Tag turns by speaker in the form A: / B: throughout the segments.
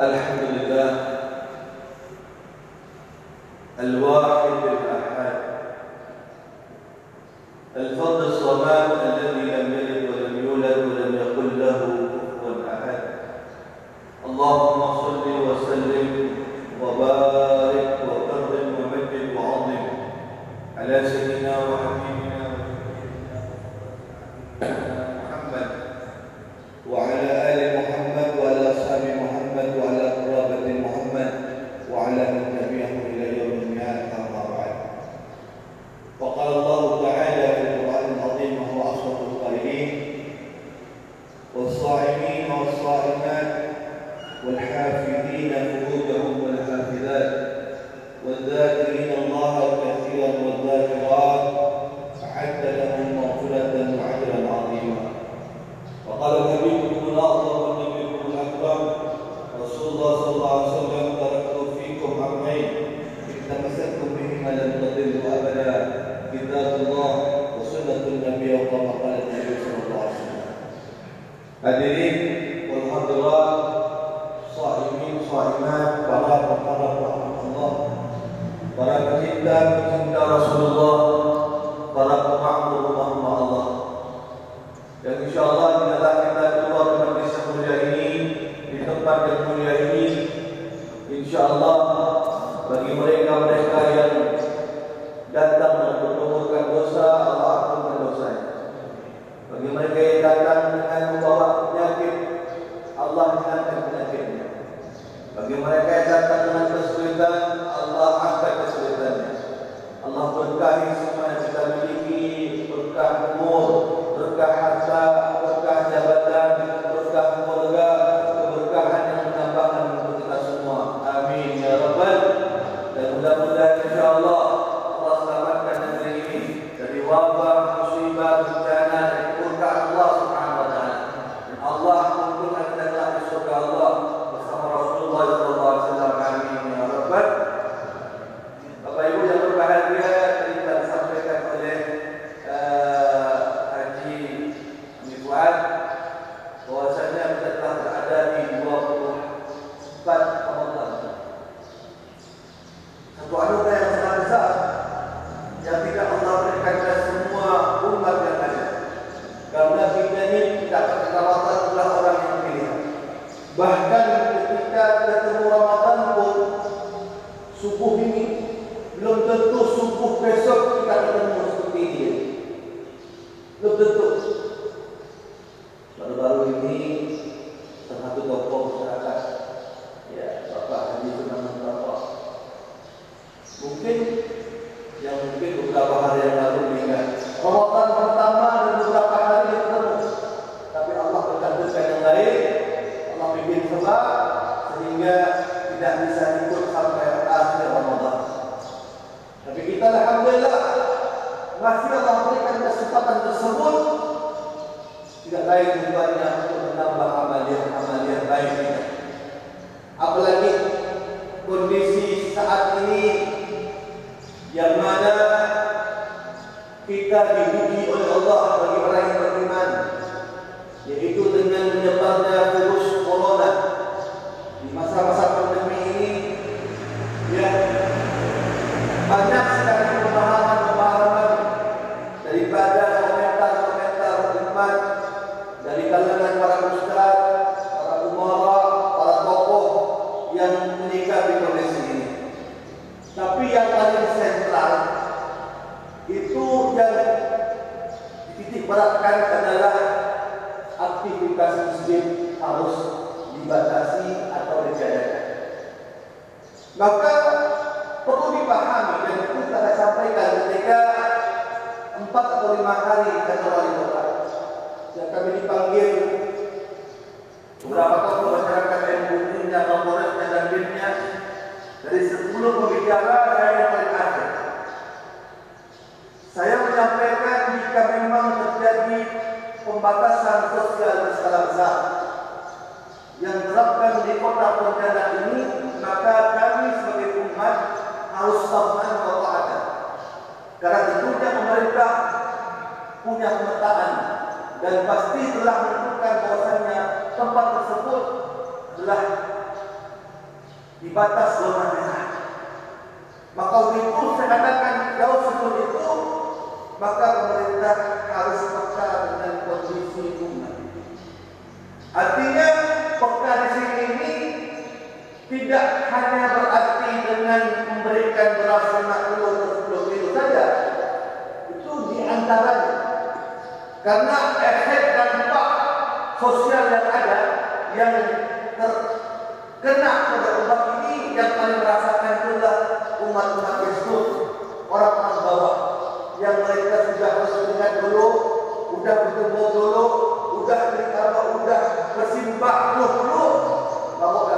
A: الحمد lain. Allah bikin sebab sehingga tidak bisa ikut sampai akhir Ramadan. Tapi kita Alhamdulillah masih Allah berikan kesempatan tersebut tidak lain tujuannya untuk menambah amalia-amalia baik kita. Apalagi kondisi saat ini yang mana kita diuji oleh Allah bagi orang yang beriman yaitu menyebarnya virus corona di masa-masa pandemi ini ya banyak sekali pemahaman-pemahaman daripada komentar-komentar umat dari kalangan para ustaz, para umara, para tokoh yang menyikapi kondisi ini. Tapi yang paling sentral itu yang titik beratkan adalah aktivitas harus dibatasi atau dijadikan. Maka perlu dipahami dan itu saya sampaikan ketika empat atau lima hari kata wali kota yang kami dipanggil beberapa tokoh masyarakat yang punya Kapolresnya dan Binnya dari sepuluh pembicara saya yang paling akhir. Saya menyampaikan jika memang terjadi pembatasan sosial berskala besar yang terapkan di kota Pontianak ini, maka kami sebagai umat harus tahan wa ta'ala. Karena tentunya pemerintah punya pemetaan dan pasti telah menentukan bahwasanya tempat tersebut adalah
B: di batas zona merah. Maka itu saya katakan jauh sebelum itu maka pemerintah harus peka dengan kondisi umat. Artinya sini ini tidak hanya berarti dengan memberikan beras puluh atau sepuluh kilo saja. Itu di antaranya. Karena efek dampak sosial yang ada yang terkena pada umat ini yang paling merasakan itulah umat-umat Yesus orang-orang bawah yang mereka sudah bersemangat dulu, sudah bertemu dulu, sudah berkata, sudah bersimbah dulu, bawa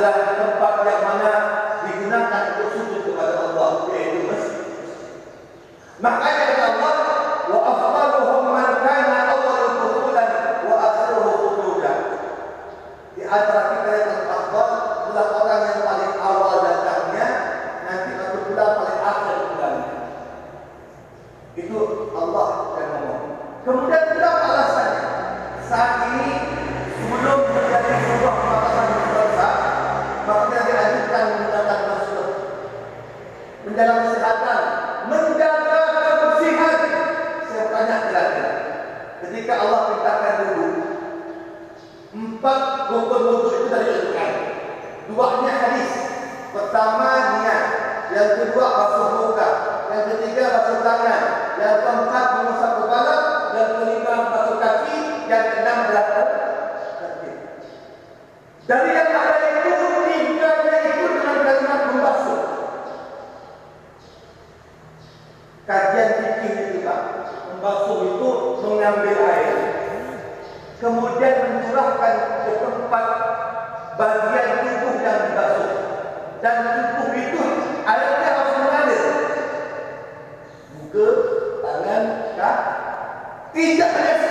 B: adalah tempat yang mana digunakan untuk sujud kepada Allah yaitu masjid. Di antara tangan, yang keempat mengusap kepala, yang kelima basuh kaki, yang keenam adalah. Dari yang ada itu tiganya itu dengan kalimat membasuh. Kajian fikih itu Pak, membasuh itu mengambil air, kemudian mencurahkan ke tempat bagian tubuh yang dibasuh dan tubuh itu mengalir muka, tangan, kaki. Tidak hanya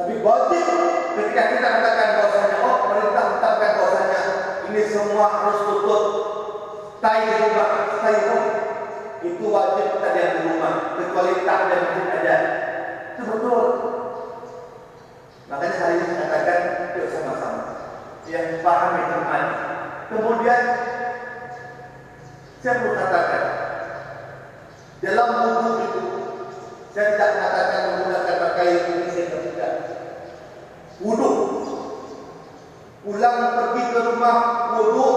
B: Tapi wajib ketika kita katakan bahwasanya oh pemerintah tetapkan bahwasanya ini semua harus tutup tai rumah, tai rumah itu wajib kita di rumah kecuali tak ada, tidak ada. Itu betul. Makanya hari ini katakan yuk sama-sama yang paham itu teman. Kemudian saya perlu katakan dalam buku itu saya tidak katakan menggunakan pakaian ini wuduk. Pulang pergi ke rumah wuduk.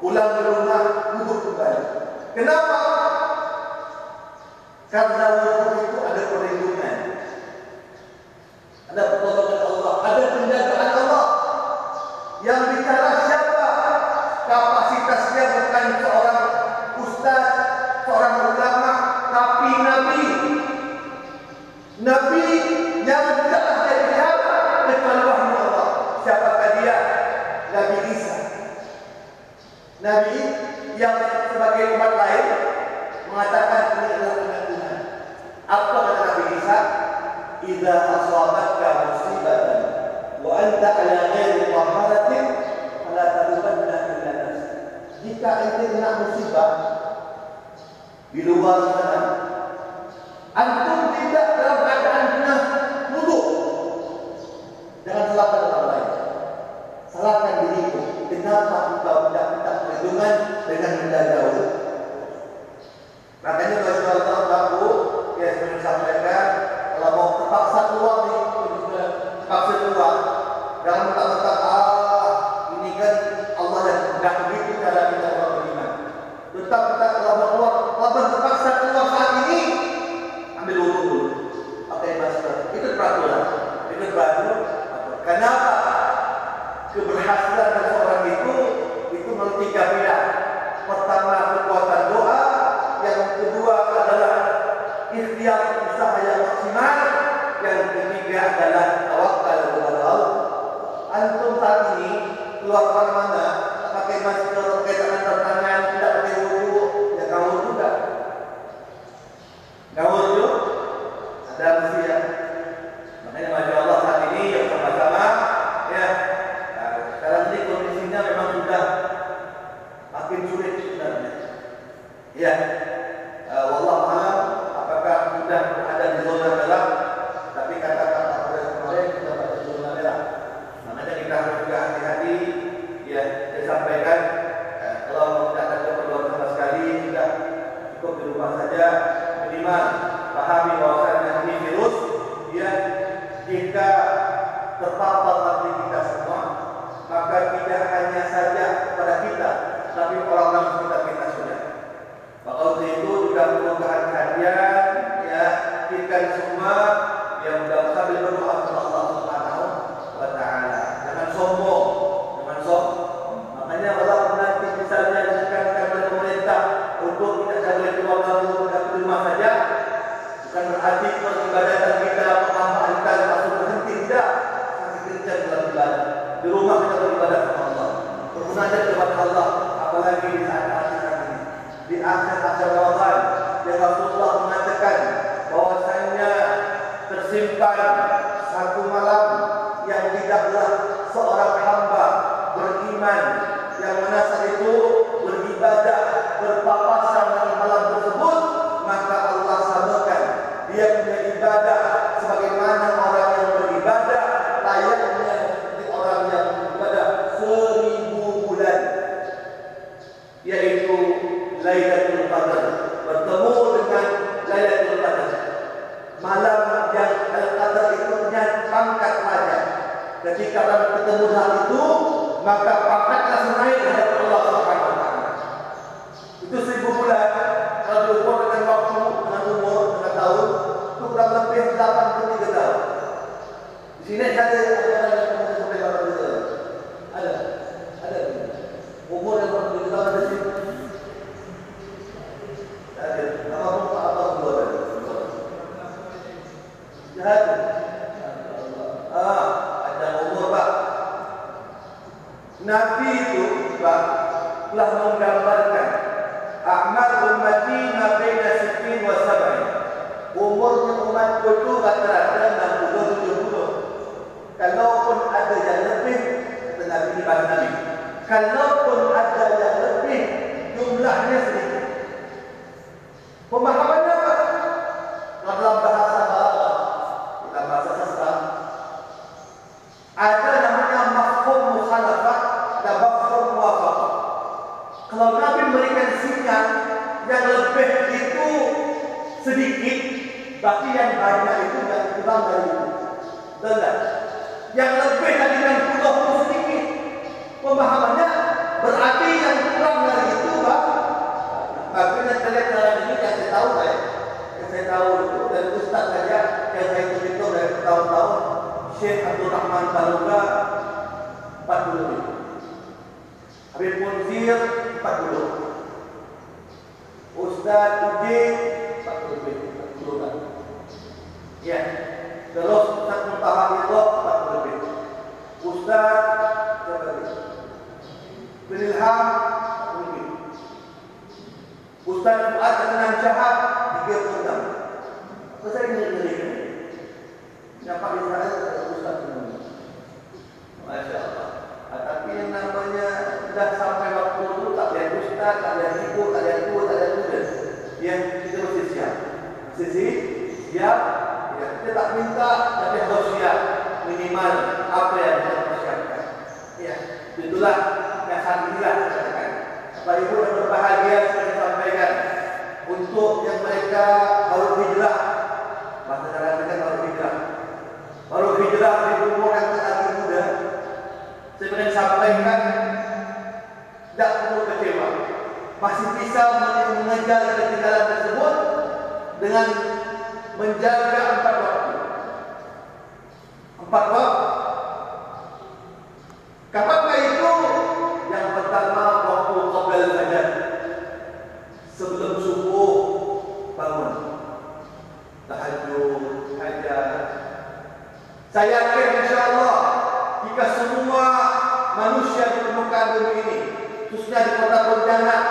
B: Pulang ke rumah wuduk kembali. Kenapa? Karena wuduk itu ada perlindungan. Ada pertolongan Allah. Ada penjagaan Allah. Yang bicara siapa? Kapasitasnya bukan seorang ustaz seorang ulama tapi nabi. Nabi Nabi yang sebagai umat lain mengatakan ini adalah umat Tuhan. Apa kata Nabi Isa? Idza asabatka musibatan wa anta ala ghairi taharatin fala tadkhulna illa nafs. Jika ini kena musibah di luar sana, anta ikhtiar usaha yang maksimal yang ketiga adalah tawakal kepada Allah. Antum saat ini keluar ke mana pakai masker, pakai tangan tertangan, tidak pakai wudhu, ya kamu juga. Kamu wudhu? Ada mesti ya. Makanya maju Allah saat ini yang sama-sama ya. Nah, sekarang ini kondisinya memang sudah makin sulit sebenarnya. Ya. selesai berbulan Kalau diukur dengan waktu Dengan umur, dengan tahun Itu kurang lebih 83 tahun. Di sini saya dari itu. Yang lebih dari yang puluh sedikit. Pemahamannya berarti yang kurang dari itu, Pak. Akhirnya saya lihat dalam ini yang saya tahu saya, yang saya tahu itu dari Ustaz saja yang saya itu dari tahun-tahun Syekh Abdul Rahman Taluga 40 ribu. Habib Munzir 40. Ustaz Uji 40 ribu. 40. Ya. Terus Ustaz Muntaha itu 40 ribu. Ustaz siapa? Bilham 40 ribu. Ustaz Fuad dengan Syahab 36. Apa saya ngeri-ngeri ini? Yang paling saya Ustaz ini. Masya Allah. Nah, tapi yang namanya sudah sampai waktu itu tak ada ustaz, tak ada ibu, tak ada tua, tak ada muda. Ya, kita mesti siap. Mesti siap. Kita tak minta, tapi harus siap. Minimal apa yang kita persiapkan. Ya, itulah yang saat saya katakan. Bapak Ibu yang berbahagia saya sampaikan untuk yang mereka baru hijrah. Masa dalam mereka baru hijrah. Baru hijrah di umur yang sangat muda. Saya ingin sampaikan tidak perlu kecewa. Masih bisa mengejar ketinggalan tersebut dengan menjaga empat waktu. Empat waktu. Kapankah itu? Yang pertama waktu qabel saja. Sebelum subuh bangun. Tahajud, hajat. Saya yakin insya Allah jika semua manusia di permukaan bumi ini, khususnya di kota Pontianak,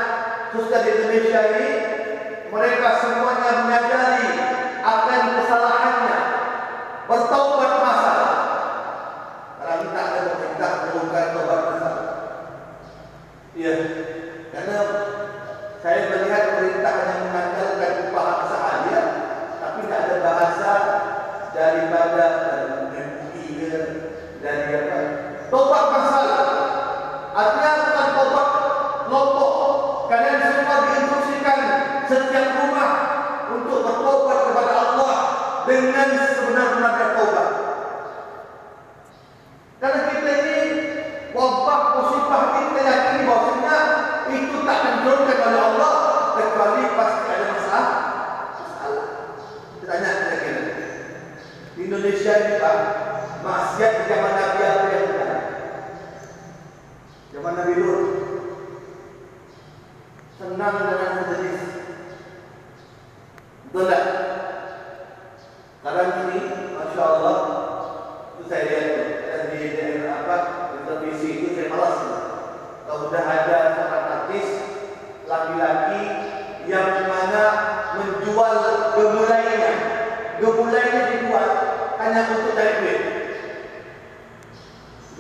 B: khususnya di Indonesia ini, mereka semuanya menyadari haber rezado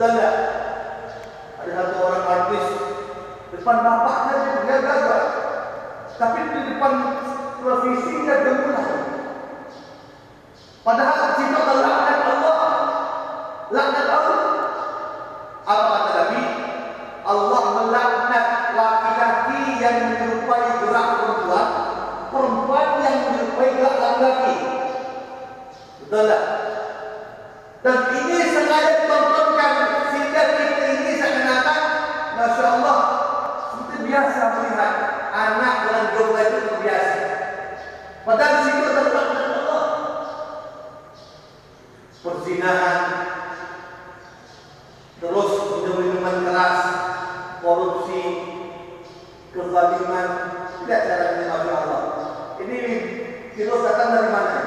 B: Tak? Ada satu orang artis depan bapaknya dia gagal, tapi di depan televisi dia gemulai. Padahal cinta adalah laknat Allah. Laknat Allah. Apa kata Nabi? Allah melaknat laki-laki yang menyerupai gerak perempuan, perempuan yang menyerupai gerak laki-laki. Betul tak? Dan ini sengaja ditontonkan sehingga kita ini seakan-akan Masya Allah seperti biasa melihat anak dengan domba itu terbiasa. Padahal di situ adalah laknat Allah. Perzinahan, terus minum-minuman keras, korupsi, kezaliman, tidak caranya Masya Allah. Ini virus datang dari mana?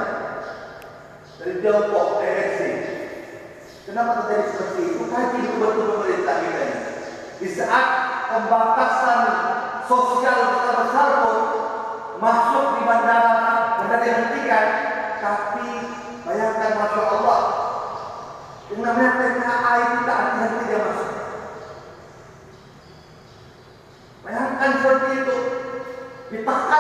B: Dari Tiongkok, ESC. Kenapa terjadi seperti itu? Kaji betul pemerintah kita ini. Di saat pembatasan sosial besar-besar pun masuk di bandara, bandara dihentikan, tapi bayangkan Masya Allah, namanya PKA itu tak hati-hati dia masuk. Bayangkan seperti itu. Ditekan,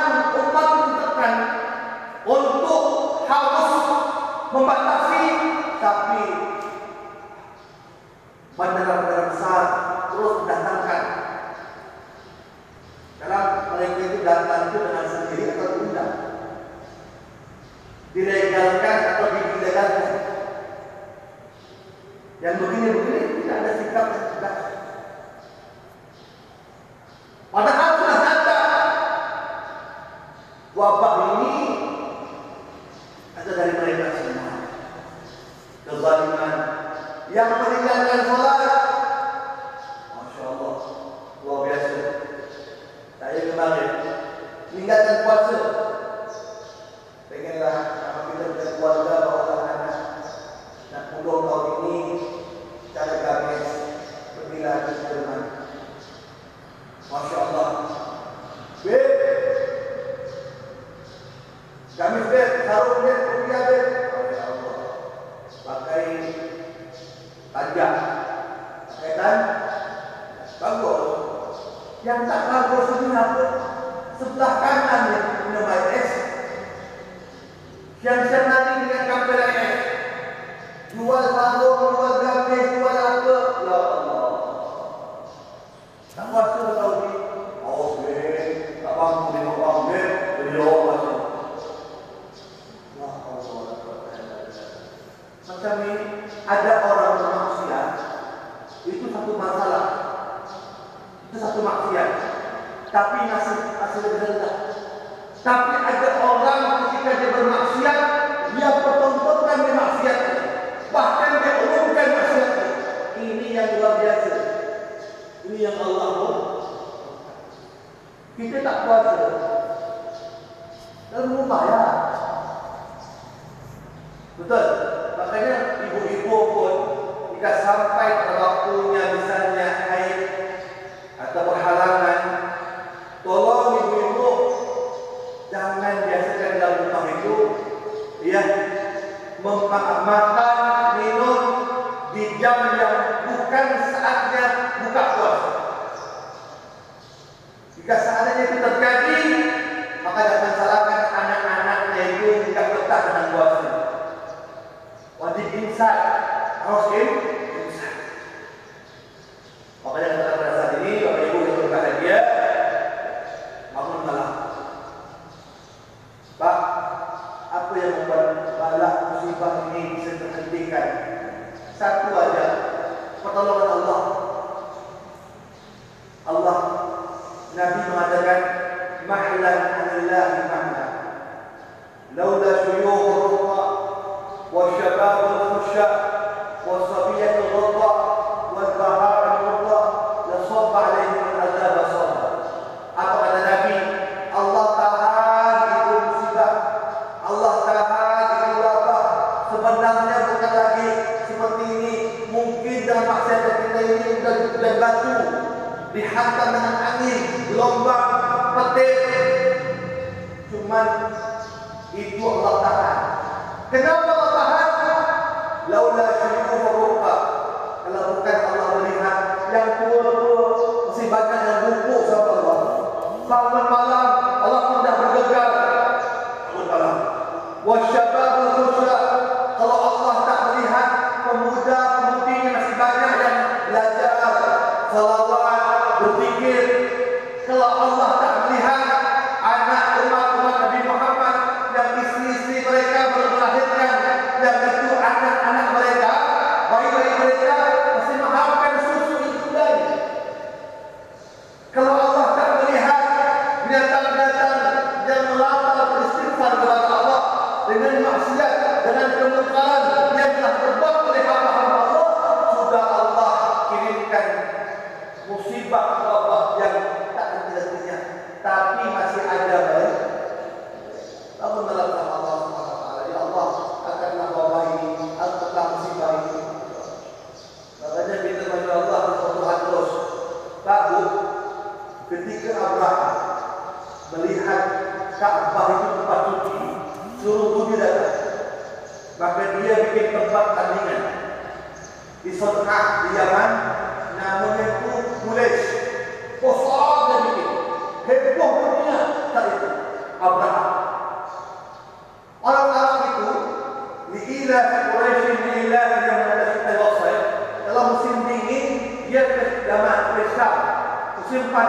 B: yang Allah buat. Kita tak kuasa. Dan rumah ya. betul. Makanya ibu-ibu pun tidak sama wakil makanya kita pada saat ini bapak ibu yang berbahagia aku menolak pak apa yang membuat balak musibah ini bisa terhentikan? Satu aja pertolongan Allah. Allah Nabi mengatakan mahlan anillahi mahlan laula syuyuh dihantam dengan angin, gelombang, petir. cuma itu Allah tahan. Kenapa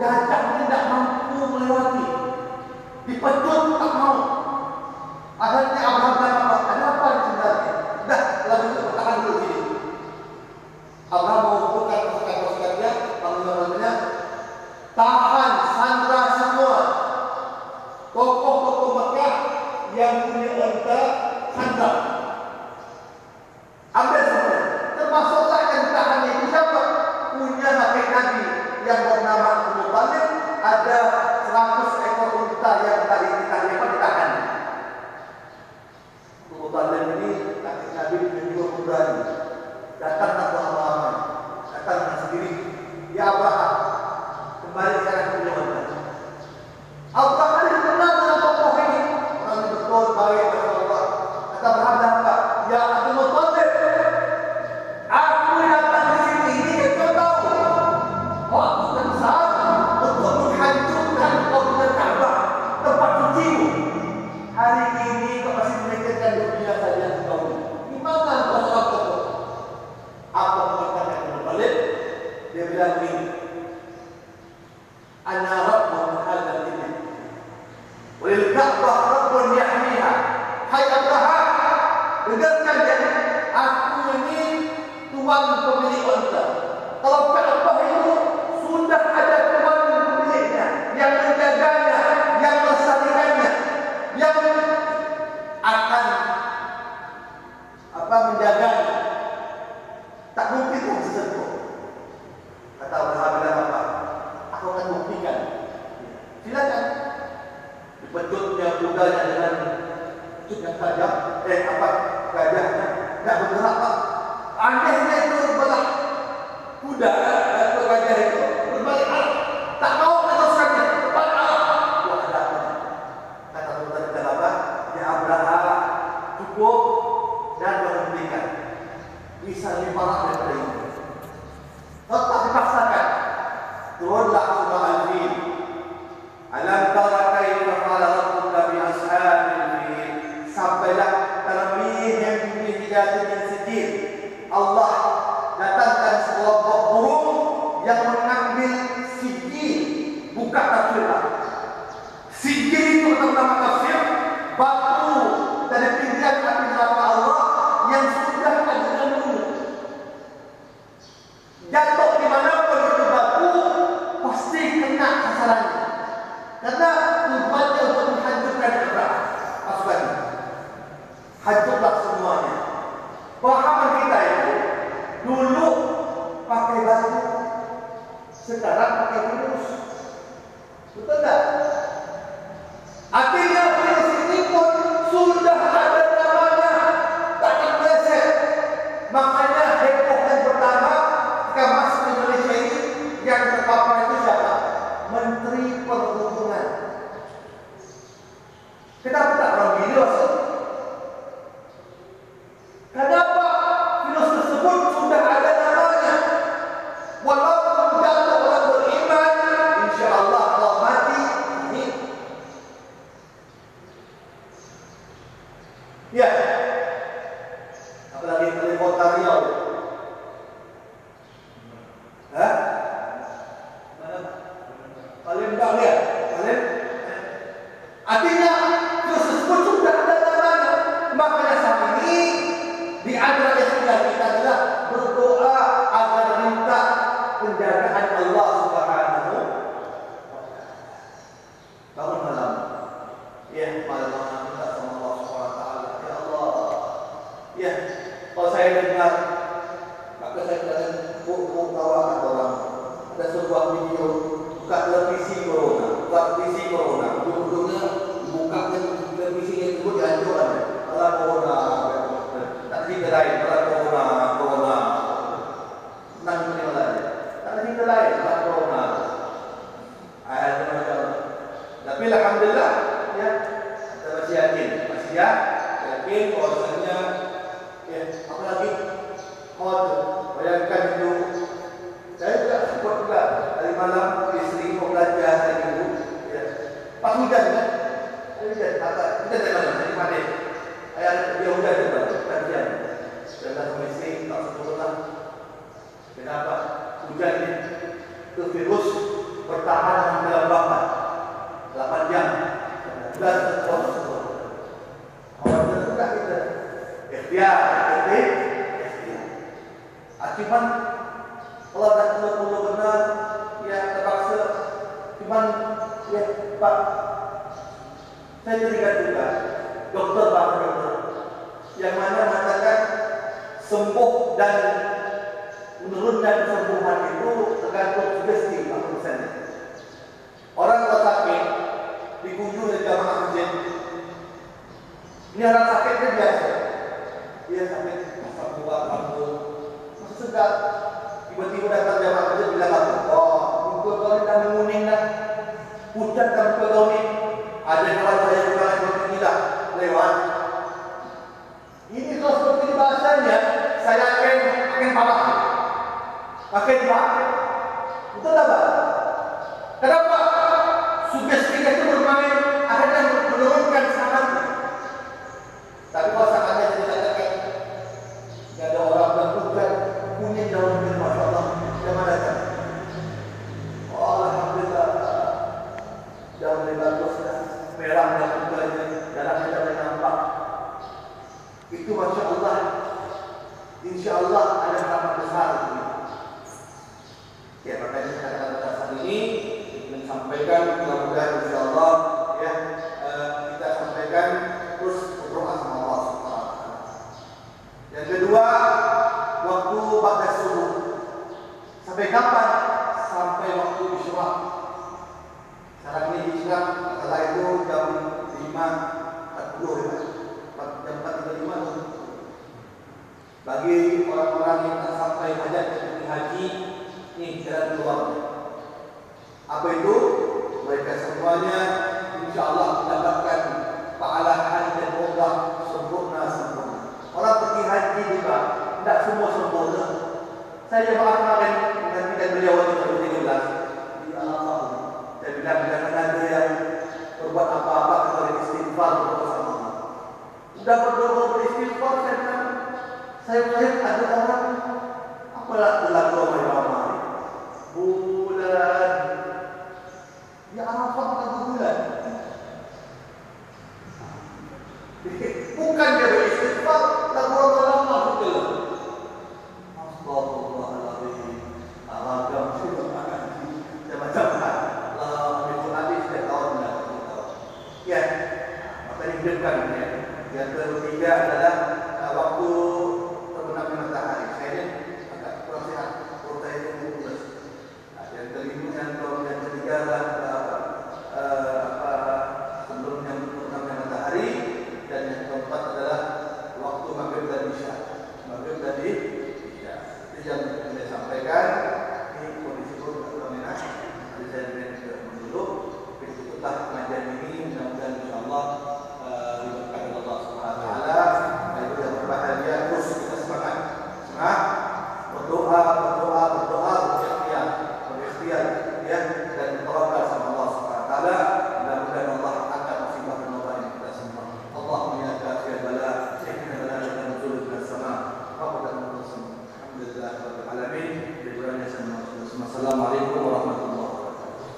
B: Gajah tak mampu melewati. Dipecut tak mau. Akhirnya apa? Kita